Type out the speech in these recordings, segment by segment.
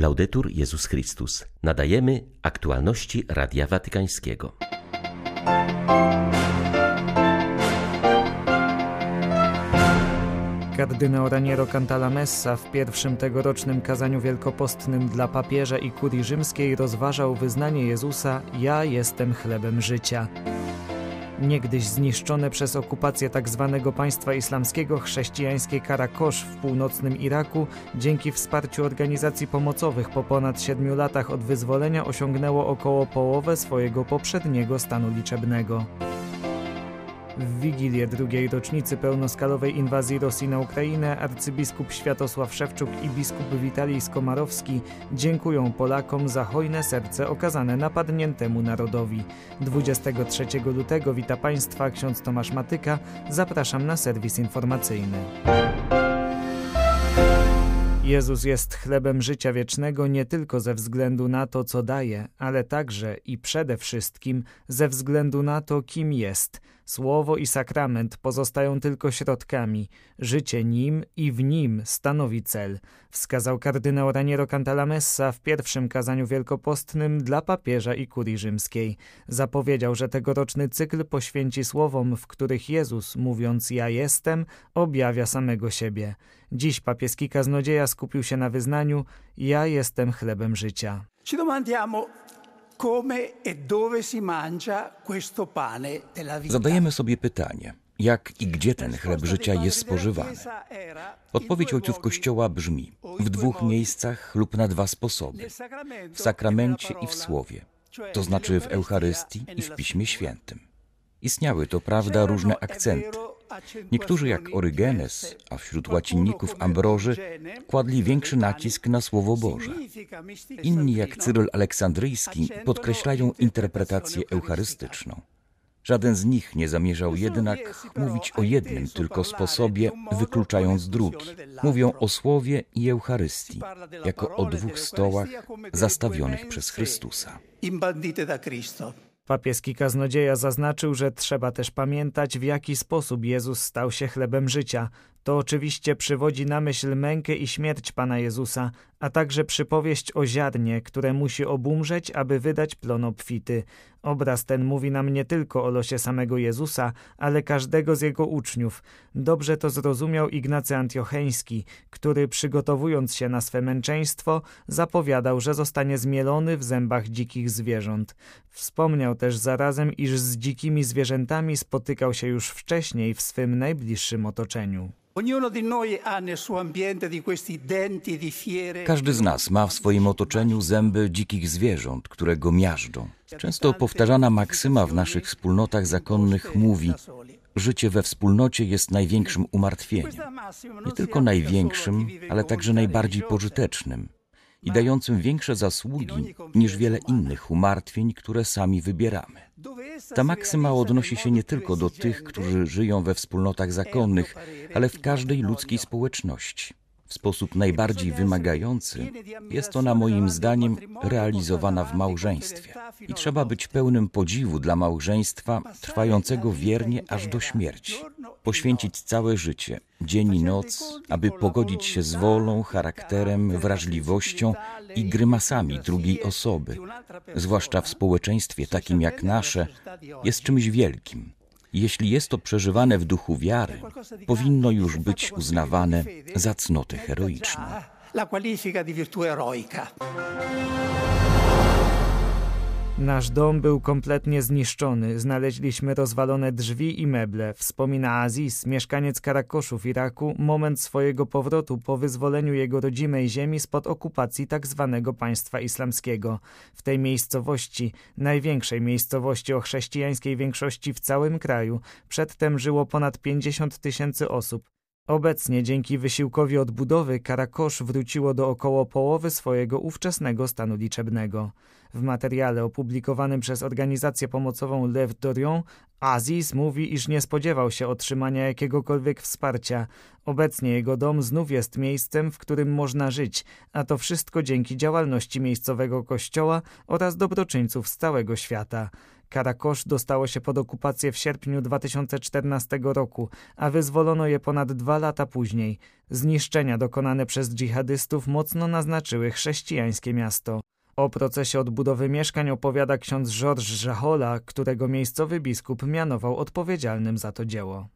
Laudetur Jezus Chrystus. Nadajemy aktualności Radia Watykańskiego. Kardynał Raniero Cantalamessa w pierwszym tegorocznym kazaniu wielkopostnym dla papieża i kurii rzymskiej rozważał wyznanie Jezusa Ja jestem chlebem życia. Niegdyś zniszczone przez okupację tzw. Tak państwa islamskiego chrześcijańskie Karakosz w północnym Iraku dzięki wsparciu organizacji pomocowych po ponad siedmiu latach od wyzwolenia osiągnęło około połowę swojego poprzedniego stanu liczebnego. W Wigilię drugiej rocznicy pełnoskalowej inwazji Rosji na Ukrainę arcybiskup Światosław Szewczuk i biskup Witalij Skomarowski dziękują Polakom za hojne serce okazane napadniętemu narodowi. 23 lutego wita Państwa ksiądz Tomasz Matyka. Zapraszam na serwis informacyjny. Jezus jest chlebem życia wiecznego nie tylko ze względu na to, co daje, ale także i przede wszystkim ze względu na to, kim jest – Słowo i sakrament pozostają tylko środkami, życie nim i w nim stanowi cel, wskazał kardynał Raniero Cantalamessa w pierwszym kazaniu wielkopostnym dla papieża i kurii rzymskiej. Zapowiedział, że tegoroczny cykl poświęci słowom, w których Jezus, mówiąc ja jestem, objawia samego siebie. Dziś papieski kaznodzieja skupił się na wyznaniu ja jestem chlebem życia. Ci domandiamo E Zadajemy sobie pytanie, jak i gdzie ten chleb życia jest spożywany. Odpowiedź ojców Kościoła brzmi w dwóch miejscach lub na dwa sposoby: w sakramencie i w słowie, to znaczy w Eucharystii i w Piśmie Świętym. Istniały to prawda różne akcenty. Niektórzy jak Orygenes, a wśród łacinników Ambroży, kładli większy nacisk na Słowo Boże. Inni jak Cyryl Aleksandryjski podkreślają interpretację eucharystyczną. Żaden z nich nie zamierzał jednak mówić o jednym tylko sposobie, wykluczając drugi. Mówią o Słowie i Eucharystii, jako o dwóch stołach zastawionych przez Chrystusa. Papieski kaznodzieja zaznaczył, że trzeba też pamiętać, w jaki sposób Jezus stał się chlebem życia. To oczywiście przywodzi na myśl mękę i śmierć Pana Jezusa, a także przypowieść o ziarnie, które musi obumrzeć, aby wydać plon obfity. Obraz ten mówi nam nie tylko o losie samego Jezusa, ale każdego z jego uczniów. Dobrze to zrozumiał Ignacy Antiocheński, który przygotowując się na swe męczeństwo, zapowiadał, że zostanie zmielony w zębach dzikich zwierząt. Wspomniał też zarazem, iż z dzikimi zwierzętami spotykał się już wcześniej w swym najbliższym otoczeniu. Każdy z nas ma w swoim otoczeniu zęby dzikich zwierząt, które go miażdżą. Często powtarzana maksyma w naszych wspólnotach zakonnych mówi: Życie we wspólnocie jest największym umartwieniem. Nie tylko największym, ale także najbardziej pożytecznym i dającym większe zasługi niż wiele innych umartwień, które sami wybieramy. Ta maksyma odnosi się nie tylko do tych, którzy żyją we wspólnotach zakonnych, ale w każdej ludzkiej społeczności. W sposób najbardziej wymagający jest ona moim zdaniem realizowana w małżeństwie. I trzeba być pełnym podziwu dla małżeństwa trwającego wiernie aż do śmierci. Poświęcić całe życie, dzień i noc, aby pogodzić się z wolą, charakterem, wrażliwością i grymasami drugiej osoby, zwłaszcza w społeczeństwie takim jak nasze, jest czymś wielkim. Jeśli jest to przeżywane w duchu wiary, powinno już być uznawane za cnotę heroiczną. La qualifica di virtù eroica. Nasz dom był kompletnie zniszczony. Znaleźliśmy rozwalone drzwi i meble. Wspomina Aziz, mieszkaniec Karakoszu w Iraku, moment swojego powrotu po wyzwoleniu jego rodzimej ziemi spod okupacji tzw. Tak państwa islamskiego. W tej miejscowości, największej miejscowości o chrześcijańskiej większości w całym kraju, przedtem żyło ponad 50 tysięcy osób. Obecnie dzięki wysiłkowi odbudowy Karakosz wróciło do około połowy swojego ówczesnego stanu liczebnego. W materiale opublikowanym przez organizację pomocową Lev Dorion Aziz mówi, iż nie spodziewał się otrzymania jakiegokolwiek wsparcia. Obecnie jego dom znów jest miejscem, w którym można żyć, a to wszystko dzięki działalności miejscowego kościoła oraz dobroczyńców z całego świata. Karakosz dostało się pod okupację w sierpniu 2014 roku, a wyzwolono je ponad dwa lata później. Zniszczenia dokonane przez dżihadystów mocno naznaczyły chrześcijańskie miasto. O procesie odbudowy mieszkań opowiada ksiądz Georges Jahola, którego miejscowy biskup mianował odpowiedzialnym za to dzieło.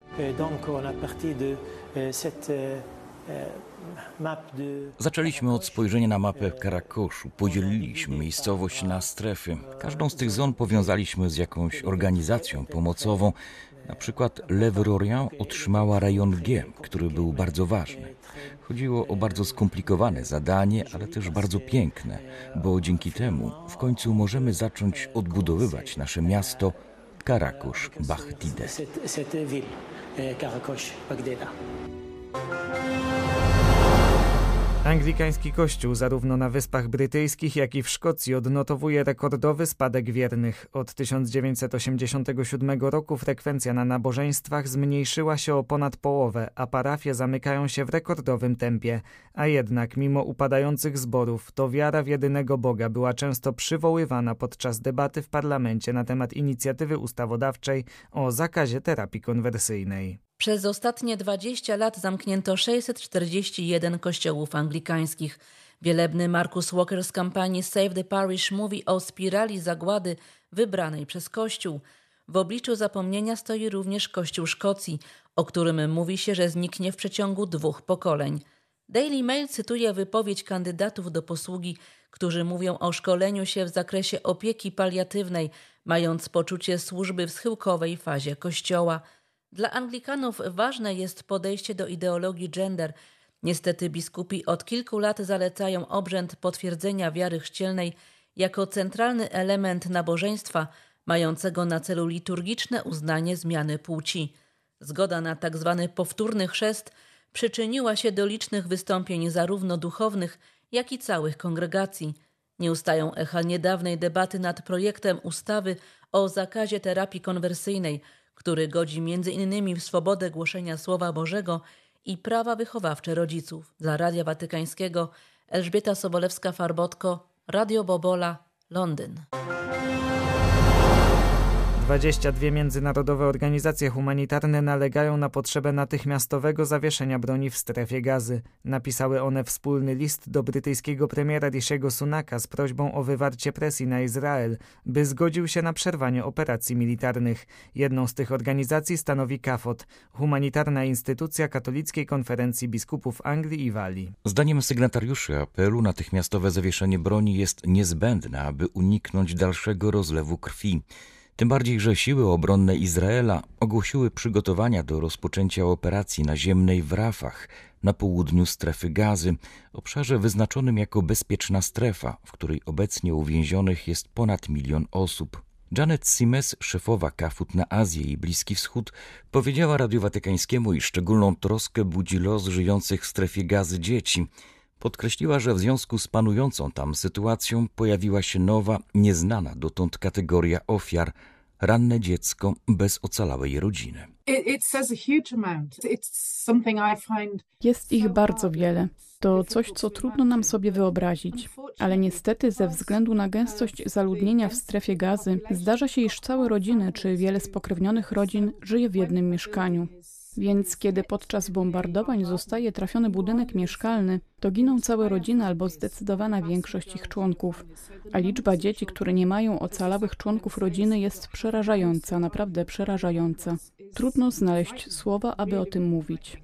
Zaczęliśmy od spojrzenia na mapę Karakoszu. Podzieliliśmy miejscowość na strefy. Każdą z tych zon powiązaliśmy z jakąś organizacją pomocową. Na przykład Levrorient otrzymała rejon G, który był bardzo ważny. Chodziło o bardzo skomplikowane zadanie, ale też bardzo piękne, bo dzięki temu w końcu możemy zacząć odbudowywać nasze miasto Karakosz Bachtide. Anglikański kościół zarówno na Wyspach Brytyjskich, jak i w Szkocji odnotowuje rekordowy spadek wiernych. Od 1987 roku frekwencja na nabożeństwach zmniejszyła się o ponad połowę, a parafie zamykają się w rekordowym tempie. A jednak, mimo upadających zborów, to wiara w jedynego Boga była często przywoływana podczas debaty w parlamencie na temat inicjatywy ustawodawczej o zakazie terapii konwersyjnej. Przez ostatnie 20 lat zamknięto 641 kościołów anglikańskich. Wielebny Marcus Walker z kampanii Save the Parish mówi o spirali zagłady wybranej przez Kościół. W obliczu zapomnienia stoi również Kościół Szkocji, o którym mówi się, że zniknie w przeciągu dwóch pokoleń. Daily Mail cytuje wypowiedź kandydatów do posługi, którzy mówią o szkoleniu się w zakresie opieki paliatywnej, mając poczucie służby w schyłkowej fazie Kościoła – dla Anglikanów ważne jest podejście do ideologii gender. Niestety biskupi od kilku lat zalecają obrzęd potwierdzenia wiary chrzcielnej jako centralny element nabożeństwa mającego na celu liturgiczne uznanie zmiany płci. Zgoda na tzw. Tak powtórny chrzest przyczyniła się do licznych wystąpień zarówno duchownych, jak i całych kongregacji. Nie ustają echa niedawnej debaty nad projektem ustawy o zakazie terapii konwersyjnej – który godzi m.in. w swobodę głoszenia Słowa Bożego i prawa wychowawcze rodziców. Dla Radia Watykańskiego Elżbieta Sobolewska-Farbotko, Radio Bobola, Londyn. 22 międzynarodowe organizacje humanitarne nalegają na potrzebę natychmiastowego zawieszenia broni w strefie gazy. Napisały one wspólny list do brytyjskiego premiera Rishiego Sunaka z prośbą o wywarcie presji na Izrael, by zgodził się na przerwanie operacji militarnych. Jedną z tych organizacji stanowi CAFOT, humanitarna instytucja Katolickiej Konferencji Biskupów Anglii i Walii. Zdaniem sygnatariuszy apelu natychmiastowe zawieszenie broni jest niezbędne, aby uniknąć dalszego rozlewu krwi. Tym bardziej, że siły obronne Izraela ogłosiły przygotowania do rozpoczęcia operacji naziemnej w Rafach, na południu strefy gazy, obszarze wyznaczonym jako bezpieczna strefa, w której obecnie uwięzionych jest ponad milion osób. Janet Simes, szefowa Kafut na Azję i Bliski Wschód, powiedziała Radiu Watykańskiemu, iż szczególną troskę budzi los żyjących w strefie gazy dzieci – Podkreśliła, że w związku z panującą tam sytuacją pojawiła się nowa, nieznana dotąd kategoria ofiar ranne dziecko bez ocalałej rodziny. Jest ich bardzo wiele. To coś, co trudno nam sobie wyobrazić. Ale niestety, ze względu na gęstość zaludnienia w strefie gazy, zdarza się, iż całe rodziny czy wiele spokrewnionych rodzin żyje w jednym mieszkaniu. Więc kiedy podczas bombardowań zostaje trafiony budynek mieszkalny, to giną całe rodziny albo zdecydowana większość ich członków. A liczba dzieci, które nie mają ocalałych członków rodziny jest przerażająca, naprawdę przerażająca. Trudno znaleźć słowa, aby o tym mówić.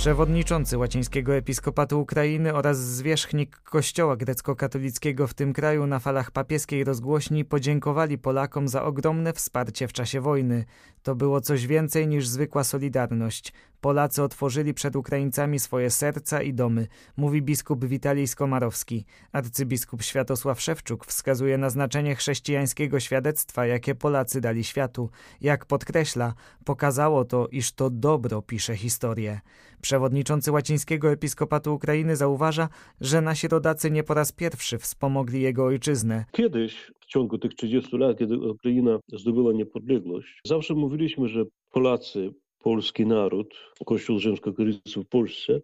Przewodniczący łacińskiego episkopatu Ukrainy oraz zwierzchnik kościoła grecko-katolickiego w tym kraju na falach papieskiej rozgłośni podziękowali Polakom za ogromne wsparcie w czasie wojny. To było coś więcej niż zwykła solidarność. Polacy otworzyli przed Ukraińcami swoje serca i domy, mówi biskup Witalij Skomarowski. Arcybiskup Światosław Szewczuk wskazuje na znaczenie chrześcijańskiego świadectwa, jakie Polacy dali światu. Jak podkreśla, pokazało to, iż to dobro pisze historię. Przewodniczący łacińskiego episkopatu Ukrainy zauważa, że nasi rodacy nie po raz pierwszy wspomogli jego ojczyznę. Kiedyś w ciągu tych 30 lat, kiedy Ukraina zdobyła niepodległość, zawsze mówiliśmy, że Polacy polski naród, Kościół rzymskokatolicki w Polsce,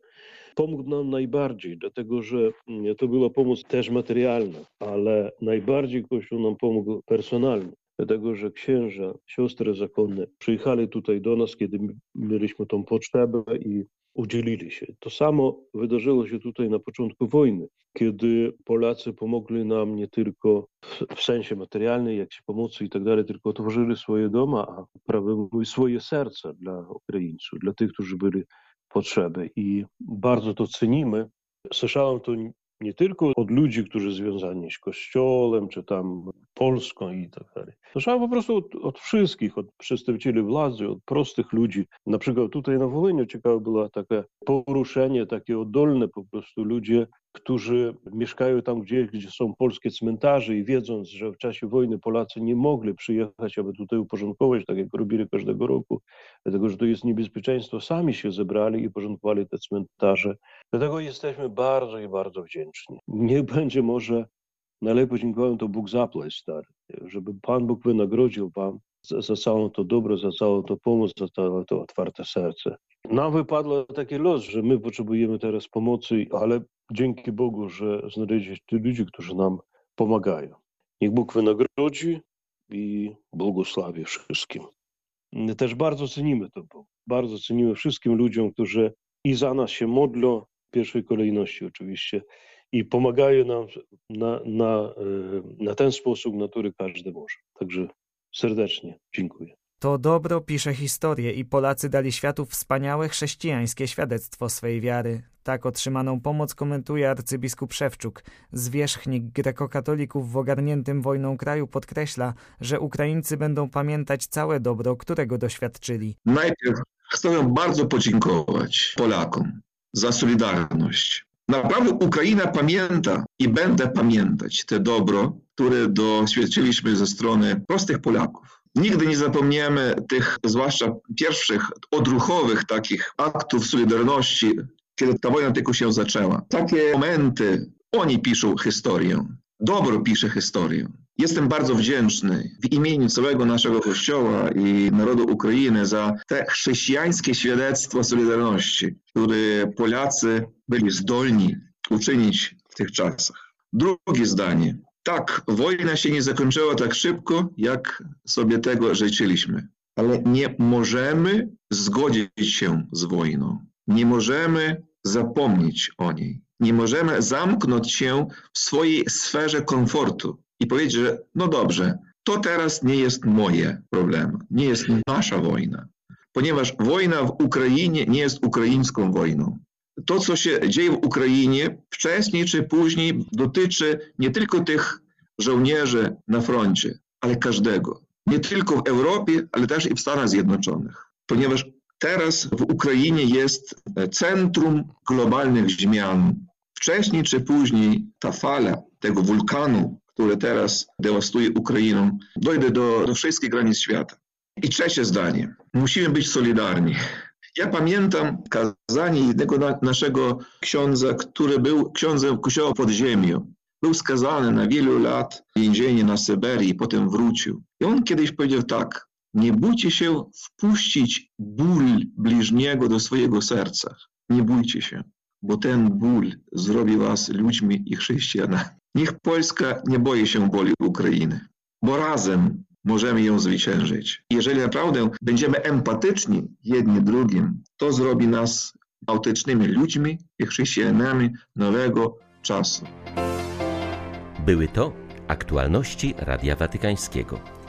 pomógł nam najbardziej, dlatego że to była pomoc też materialna, ale najbardziej Kościół nam pomógł personalnie dlatego że księża, siostry zakonne przyjechali tutaj do nas, kiedy mieliśmy tą potrzebę i udzielili się. To samo wydarzyło się tutaj na początku wojny, kiedy Polacy pomogli nam nie tylko w, sensie materialnym, jak się pomocy i tak dalej, tylko otworzyli swoje doma, a prawie swoje serca dla Ukraińców, dla tych, którzy byli potrzeby. I bardzo to cenimy. Słyszałem to nie tylko od ludzi, którzy związani z Kościołem, czy tam Polską i tak dalej. Słyszałem po prostu od, od, wszystkich, od przedstawicieli władzy, od prostych ludzi. Na przykład tutaj na Wołyniu ciekawe było takie poruszenie, takie oddolne po prostu ludzie, którzy mieszkają tam gdzie, gdzie są polskie cmentarze i wiedząc, że w czasie wojny Polacy nie mogli przyjechać, aby tutaj uporządkować, tak jak robili każdego roku, dlatego że to jest niebezpieczeństwo, sami się zebrali i porządkowali te cmentarze. Dlatego jesteśmy bardzo i bardzo wdzięczni. Niech będzie może najlepiej podziękowałem to Bóg zapłać, stary, żeby Pan Bóg wynagrodził Wam za, całą to dobro, za całą to pomoc, za to otwarte serce. Nam wypadło taki los, że my potrzebujemy teraz pomocy, ale dzięki Bogu, że znaleźliście ludzi, którzy nam pomagają. Niech Bóg wynagrodzi i błogosławi wszystkim. Też bardzo cenimy to, bardzo cenimy wszystkim ludziom, którzy i za nas się modlą, w pierwszej kolejności oczywiście, i pomagają nam na, na, e, na ten sposób, na który każdy może. Także serdecznie dziękuję. To dobro pisze historię i Polacy dali światu wspaniałe chrześcijańskie świadectwo swej wiary. Tak otrzymaną pomoc komentuje arcybiskup Szewczuk. Zwierzchnik grekokatolików w ogarniętym wojną kraju podkreśla, że Ukraińcy będą pamiętać całe dobro, którego doświadczyli. Najpierw chcę bardzo podziękować Polakom za solidarność. Naprawdę Ukraina pamięta i będę pamiętać te dobro, które doświadczyliśmy ze strony prostych Polaków. Nigdy nie zapomniemy tych, zwłaszcza pierwszych odruchowych takich aktów solidarności, kiedy ta wojna tylko się zaczęła. Takie momenty, oni piszą historię. Dobro pisze historię. Jestem bardzo wdzięczny w imieniu całego naszego Kościoła i narodu Ukrainy za te chrześcijańskie świadectwo Solidarności, które Polacy byli zdolni uczynić w tych czasach. Drugie zdanie. Tak, wojna się nie zakończyła tak szybko, jak sobie tego życzyliśmy, ale nie możemy zgodzić się z wojną. Nie możemy zapomnieć o niej. Nie możemy zamknąć się w swojej sferze komfortu i powiedzieć, że no dobrze, to teraz nie jest moje problemy, nie jest nasza wojna, ponieważ wojna w Ukrainie nie jest ukraińską wojną. To, co się dzieje w Ukrainie, wcześniej czy później dotyczy nie tylko tych żołnierzy na froncie, ale każdego. Nie tylko w Europie, ale też i w Stanach Zjednoczonych. Ponieważ teraz w Ukrainie jest centrum globalnych zmian. Wcześniej czy później ta fala tego wulkanu, który teraz dewastuje Ukrainę, dojdzie do, do wszystkich granic świata. I trzecie zdanie. Musimy być solidarni. Ja pamiętam kazanie jednego na, naszego księdza, który był księdzem kościoła podziemiu. Był skazany na wielu lat więzienia na Syberii, potem wrócił. I on kiedyś powiedział tak, nie bójcie się wpuścić ból bliźniego do swojego serca. Nie bójcie się, bo ten ból zrobi was ludźmi i chrześcijanami. Niech Polska nie boi się boli Ukrainy, bo razem możemy ją zwyciężyć. Jeżeli naprawdę będziemy empatyczni jedni drugim, to zrobi nas autentycznymi ludźmi i chrześcijanami nowego czasu. Były to aktualności Radia Watykańskiego.